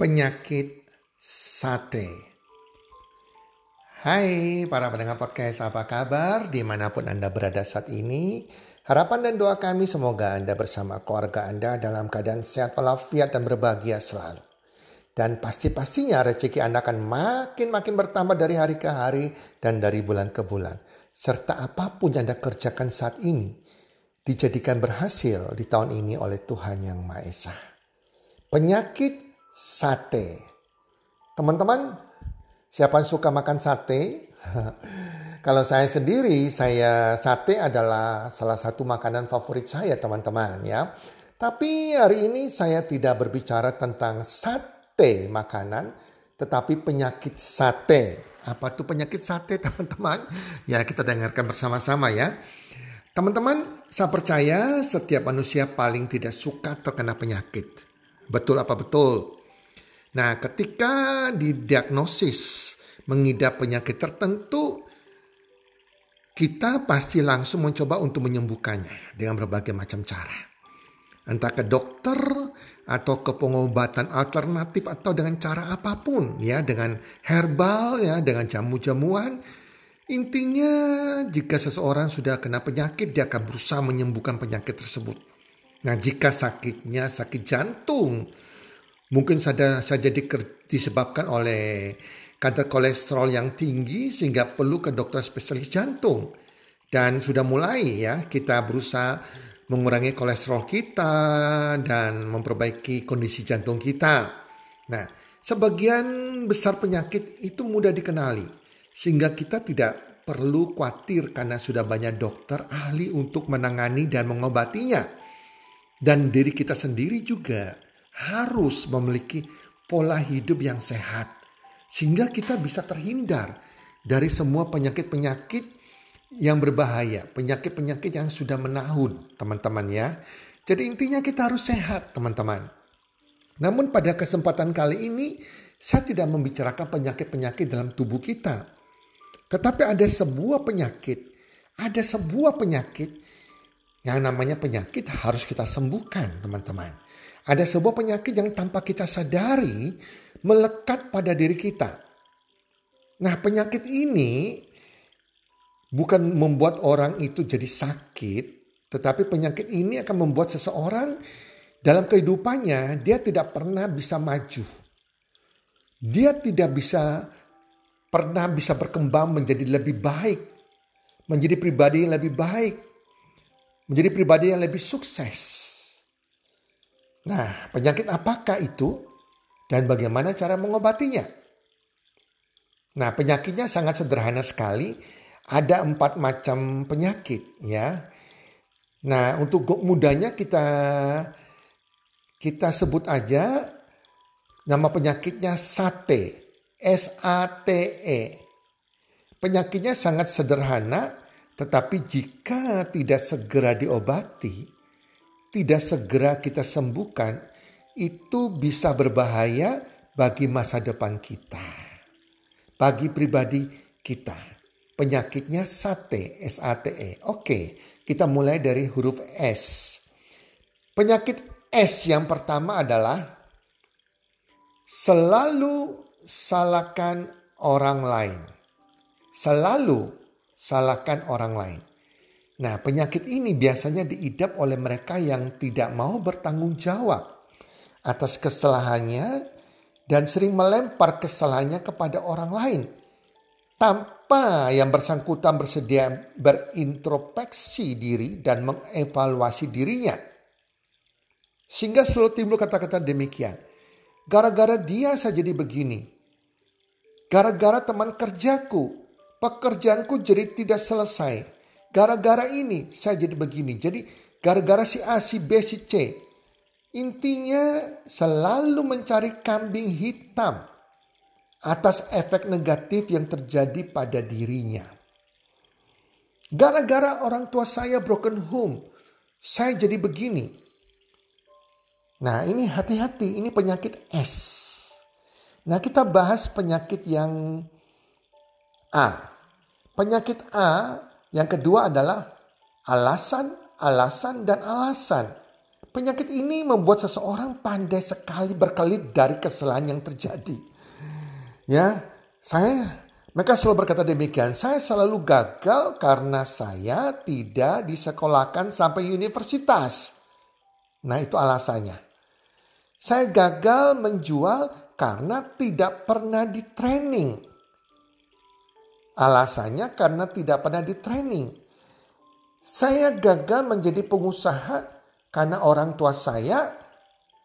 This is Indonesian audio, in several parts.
Penyakit sate. Hai para pendengar podcast, apa kabar? Di mana pun Anda berada saat ini, harapan dan doa kami semoga Anda bersama keluarga Anda dalam keadaan sehat walafiat dan berbahagia selalu. Dan pasti-pastinya rezeki Anda akan makin-makin bertambah dari hari ke hari dan dari bulan ke bulan. Serta apa pun yang Anda kerjakan saat ini, dijadikan berhasil di tahun ini oleh Tuhan Yang Maha Esa. Penyakit sate. Teman-teman, siapa yang suka makan sate? Kalau saya sendiri, saya sate adalah salah satu makanan favorit saya teman-teman ya. Tapi hari ini saya tidak berbicara tentang sate makanan, tetapi penyakit sate. Apa tuh penyakit sate teman-teman? Ya kita dengarkan bersama-sama ya. Teman-teman, saya percaya setiap manusia paling tidak suka terkena penyakit. Betul apa betul? Nah, ketika didiagnosis mengidap penyakit tertentu, kita pasti langsung mencoba untuk menyembuhkannya dengan berbagai macam cara. Entah ke dokter atau ke pengobatan alternatif atau dengan cara apa pun ya, dengan herbal ya, dengan jamu-jamuan. Intinya jika seseorang sudah kena penyakit dia akan berusaha menyembuhkan penyakit tersebut. Nah, jika sakitnya sakit jantung, Mungkin saja saja disebabkan oleh kadar kolesterol yang tinggi sehingga perlu ke dokter spesialis jantung. Dan sudah mulai ya kita berusaha mengurangi kolesterol kita dan memperbaiki kondisi jantung kita. Nah, sebagian besar penyakit itu mudah dikenali sehingga kita tidak perlu khawatir karena sudah banyak dokter ahli untuk menangani dan mengobatinya. Dan diri kita sendiri juga harus memiliki pola hidup yang sehat sehingga kita bisa terhindar dari semua penyakit-penyakit yang berbahaya, penyakit-penyakit yang sudah menahun, teman-teman ya. Jadi intinya kita harus sehat, teman-teman. Namun pada kesempatan kali ini saya tidak membicarakan penyakit-penyakit dalam tubuh kita. Tetapi ada sebuah penyakit, ada sebuah penyakit yang namanya penyakit harus kita sembuhkan, teman-teman. Ada sebuah penyakit yang tanpa kita sadari melekat pada diri kita. Nah, penyakit ini bukan membuat orang itu jadi sakit, tetapi penyakit ini akan membuat seseorang dalam kehidupannya dia tidak pernah bisa maju. Dia tidak bisa pernah bisa berkembang menjadi lebih baik, menjadi pribadi yang lebih baik, menjadi pribadi yang lebih sukses. Nah, penyakit apakah itu dan bagaimana cara mengobatinya? Nah, penyakitnya sangat sederhana sekali. Ada empat macam penyakit ya. Nah, untuk mudahnya kita kita sebut aja nama penyakitnya sate. S A T E. Penyakitnya sangat sederhana, tetapi jika tidak segera diobati, tidak segera kita sembuhkan, itu bisa berbahaya bagi masa depan kita. Bagi pribadi kita. Penyakitnya sate, S-A-T-E. Oke, kita mulai dari huruf S. Penyakit S yang pertama adalah selalu salahkan orang lain. Selalu salahkan orang lain. Nah, penyakit ini biasanya diidap oleh mereka yang tidak mau bertanggung jawab atas kesalahannya dan sering melempar kesalahannya kepada orang lain tanpa yang bersangkutan bersedia berintrospeksi diri dan mengevaluasi dirinya. Sehingga selalu timbul kata-kata demikian. Gara-gara dia saya jadi begini. Gara-gara teman kerjaku, pekerjaanku jadi tidak selesai Gara-gara ini saya jadi begini. Jadi gara-gara si A, si B, si C. Intinya selalu mencari kambing hitam atas efek negatif yang terjadi pada dirinya. Gara-gara orang tua saya broken home, saya jadi begini. Nah ini hati-hati, ini penyakit S. Nah kita bahas penyakit yang A. Penyakit A yang kedua adalah alasan, alasan, dan alasan. Penyakit ini membuat seseorang pandai sekali berkelit dari kesalahan yang terjadi. Ya, saya mereka selalu berkata demikian, saya selalu gagal karena saya tidak disekolahkan sampai universitas. Nah itu alasannya. Saya gagal menjual karena tidak pernah di training. Alasannya karena tidak pernah di training. Saya gagal menjadi pengusaha karena orang tua saya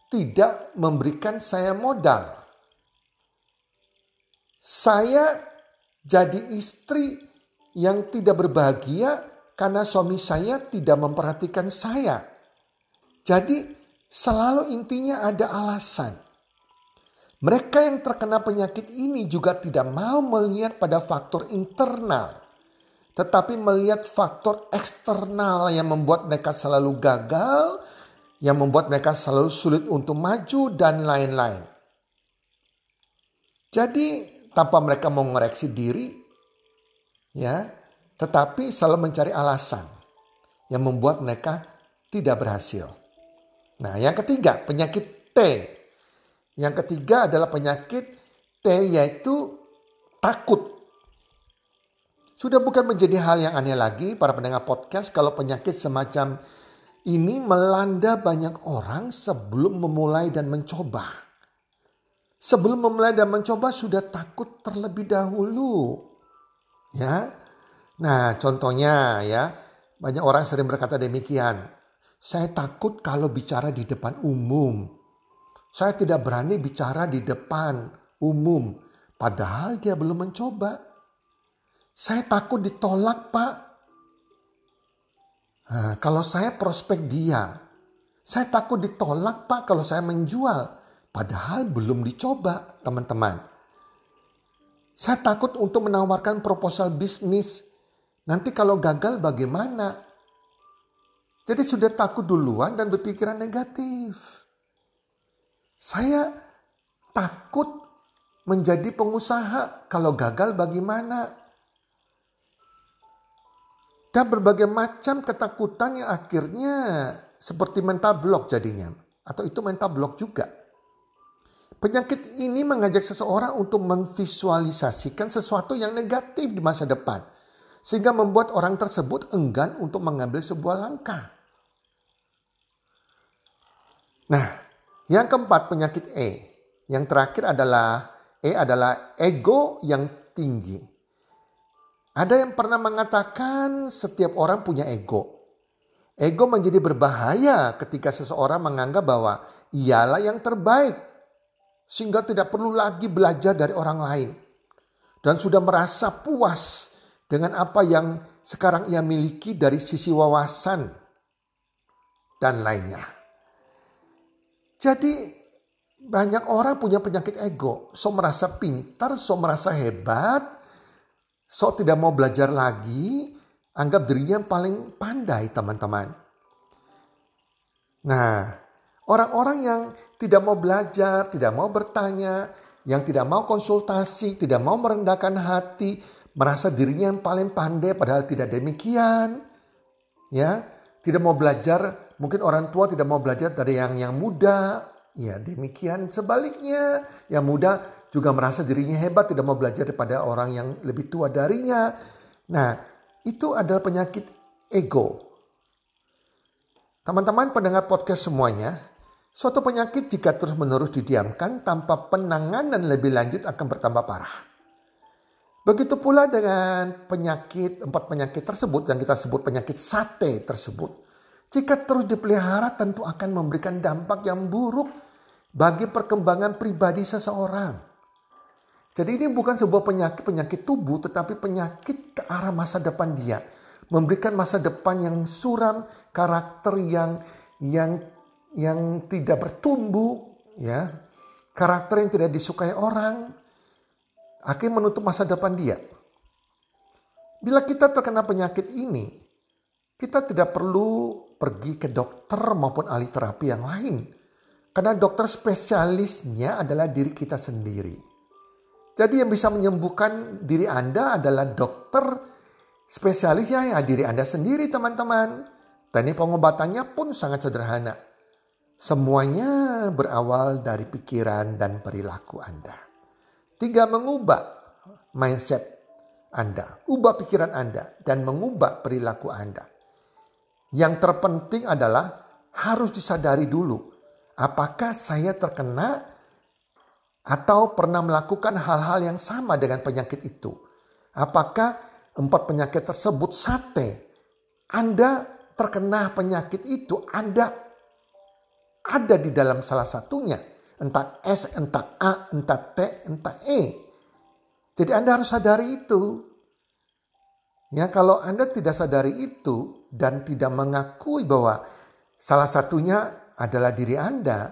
tidak memberikan saya modal. Saya jadi istri yang tidak berbahagia karena suami saya tidak memperhatikan saya. Jadi selalu intinya ada alasan. Mereka yang terkena penyakit ini juga tidak mau melihat pada faktor internal, tetapi melihat faktor eksternal yang membuat mereka selalu gagal, yang membuat mereka selalu sulit untuk maju, dan lain-lain. Jadi, tanpa mereka mengoreksi diri, ya, tetapi selalu mencari alasan yang membuat mereka tidak berhasil. Nah, yang ketiga, penyakit T. Yang ketiga adalah penyakit T yaitu takut. Sudah bukan menjadi hal yang aneh lagi para pendengar podcast kalau penyakit semacam ini melanda banyak orang sebelum memulai dan mencoba sebelum memulai dan mencoba sudah takut terlebih dahulu. Ya. Nah, contohnya ya, banyak orang sering berkata demikian. Saya takut kalau bicara di depan umum. Saya tidak berani bicara di depan umum. Padahal dia belum mencoba. Saya takut ditolak, Pak. Nah, kalau saya prospek dia, saya takut ditolak, Pak, kalau saya menjual. Padahal belum dicoba teman-teman. Saya takut untuk menawarkan proposal bisnis. Nanti kalau gagal bagaimana? Jadi sudah takut duluan dan berpikiran negatif. Saya takut menjadi pengusaha. Kalau gagal bagaimana? Dan berbagai macam ketakutan yang akhirnya seperti mental block jadinya. Atau itu mental block juga. Penyakit ini mengajak seseorang untuk memvisualisasikan sesuatu yang negatif di masa depan. Sehingga membuat orang tersebut enggan untuk mengambil sebuah langkah. Nah, yang keempat penyakit E. Yang terakhir adalah E adalah ego yang tinggi. Ada yang pernah mengatakan setiap orang punya ego. Ego menjadi berbahaya ketika seseorang menganggap bahwa ialah yang terbaik sehingga tidak perlu lagi belajar dari orang lain dan sudah merasa puas dengan apa yang sekarang ia miliki dari sisi wawasan dan lainnya. Jadi banyak orang punya penyakit ego, so merasa pintar, so merasa hebat, so tidak mau belajar lagi, anggap dirinya yang paling pandai teman-teman. Nah, orang-orang yang tidak mau belajar, tidak mau bertanya, yang tidak mau konsultasi, tidak mau merendahkan hati, merasa dirinya yang paling pandai padahal tidak demikian. Ya, tidak mau belajar, mungkin orang tua tidak mau belajar dari yang yang muda. Ya, demikian sebaliknya, yang muda juga merasa dirinya hebat, tidak mau belajar daripada orang yang lebih tua darinya. Nah, itu adalah penyakit ego. Teman-teman pendengar podcast semuanya, Suatu penyakit jika terus-menerus didiamkan tanpa penanganan lebih lanjut akan bertambah parah. Begitu pula dengan penyakit, empat penyakit tersebut yang kita sebut penyakit sate tersebut. Jika terus dipelihara tentu akan memberikan dampak yang buruk bagi perkembangan pribadi seseorang. Jadi ini bukan sebuah penyakit-penyakit tubuh tetapi penyakit ke arah masa depan dia. Memberikan masa depan yang suram, karakter yang yang yang tidak bertumbuh, ya, karakter yang tidak disukai orang, akhirnya menutup masa depan dia. Bila kita terkena penyakit ini, kita tidak perlu pergi ke dokter maupun ahli terapi yang lain. Karena dokter spesialisnya adalah diri kita sendiri. Jadi yang bisa menyembuhkan diri Anda adalah dokter spesialisnya ya diri Anda sendiri teman-teman. Teknik pengobatannya pun sangat sederhana Semuanya berawal dari pikiran dan perilaku Anda. Tiga, mengubah mindset Anda, ubah pikiran Anda, dan mengubah perilaku Anda. Yang terpenting adalah harus disadari dulu, apakah saya terkena atau pernah melakukan hal-hal yang sama dengan penyakit itu. Apakah empat penyakit tersebut sate? Anda terkena penyakit itu, Anda ada di dalam salah satunya. Entah S, entah A, entah T, entah E. Jadi Anda harus sadari itu. Ya, kalau Anda tidak sadari itu dan tidak mengakui bahwa salah satunya adalah diri Anda,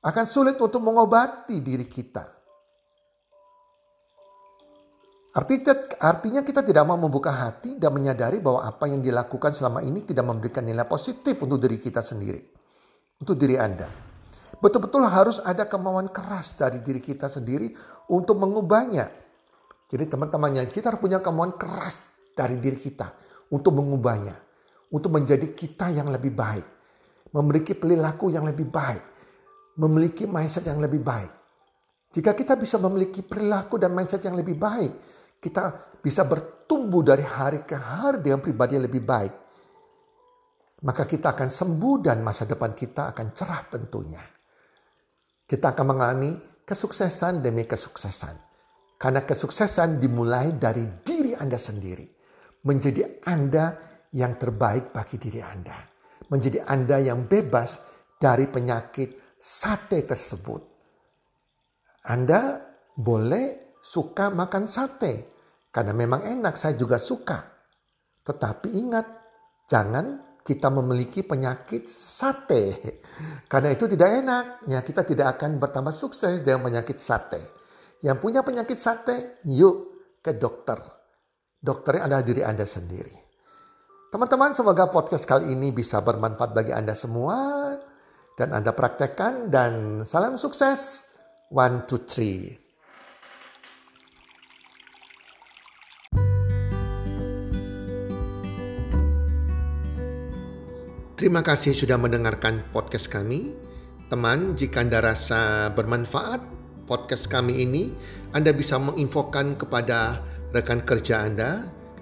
akan sulit untuk mengobati diri kita. Artinya, kita tidak mau membuka hati dan menyadari bahwa apa yang dilakukan selama ini tidak memberikan nilai positif untuk diri kita sendiri untuk diri Anda. Betul-betul harus ada kemauan keras dari diri kita sendiri untuk mengubahnya. Jadi teman-temannya kita harus punya kemauan keras dari diri kita untuk mengubahnya. Untuk menjadi kita yang lebih baik. Memiliki perilaku yang lebih baik. Memiliki mindset yang lebih baik. Jika kita bisa memiliki perilaku dan mindset yang lebih baik, kita bisa bertumbuh dari hari ke hari dengan pribadi yang lebih baik maka kita akan sembuh dan masa depan kita akan cerah tentunya. Kita akan mengalami kesuksesan demi kesuksesan. Karena kesuksesan dimulai dari diri Anda sendiri. Menjadi Anda yang terbaik bagi diri Anda. Menjadi Anda yang bebas dari penyakit sate tersebut. Anda boleh suka makan sate. Karena memang enak, saya juga suka. Tetapi ingat, jangan kita memiliki penyakit sate. Karena itu tidak enak. Ya, kita tidak akan bertambah sukses dengan penyakit sate. Yang punya penyakit sate, yuk ke dokter. Dokternya adalah diri Anda sendiri. Teman-teman, semoga podcast kali ini bisa bermanfaat bagi Anda semua. Dan Anda praktekkan dan salam sukses. One, two, three. Terima kasih sudah mendengarkan podcast kami. Teman, jika Anda rasa bermanfaat podcast kami ini, Anda bisa menginfokan kepada rekan kerja Anda,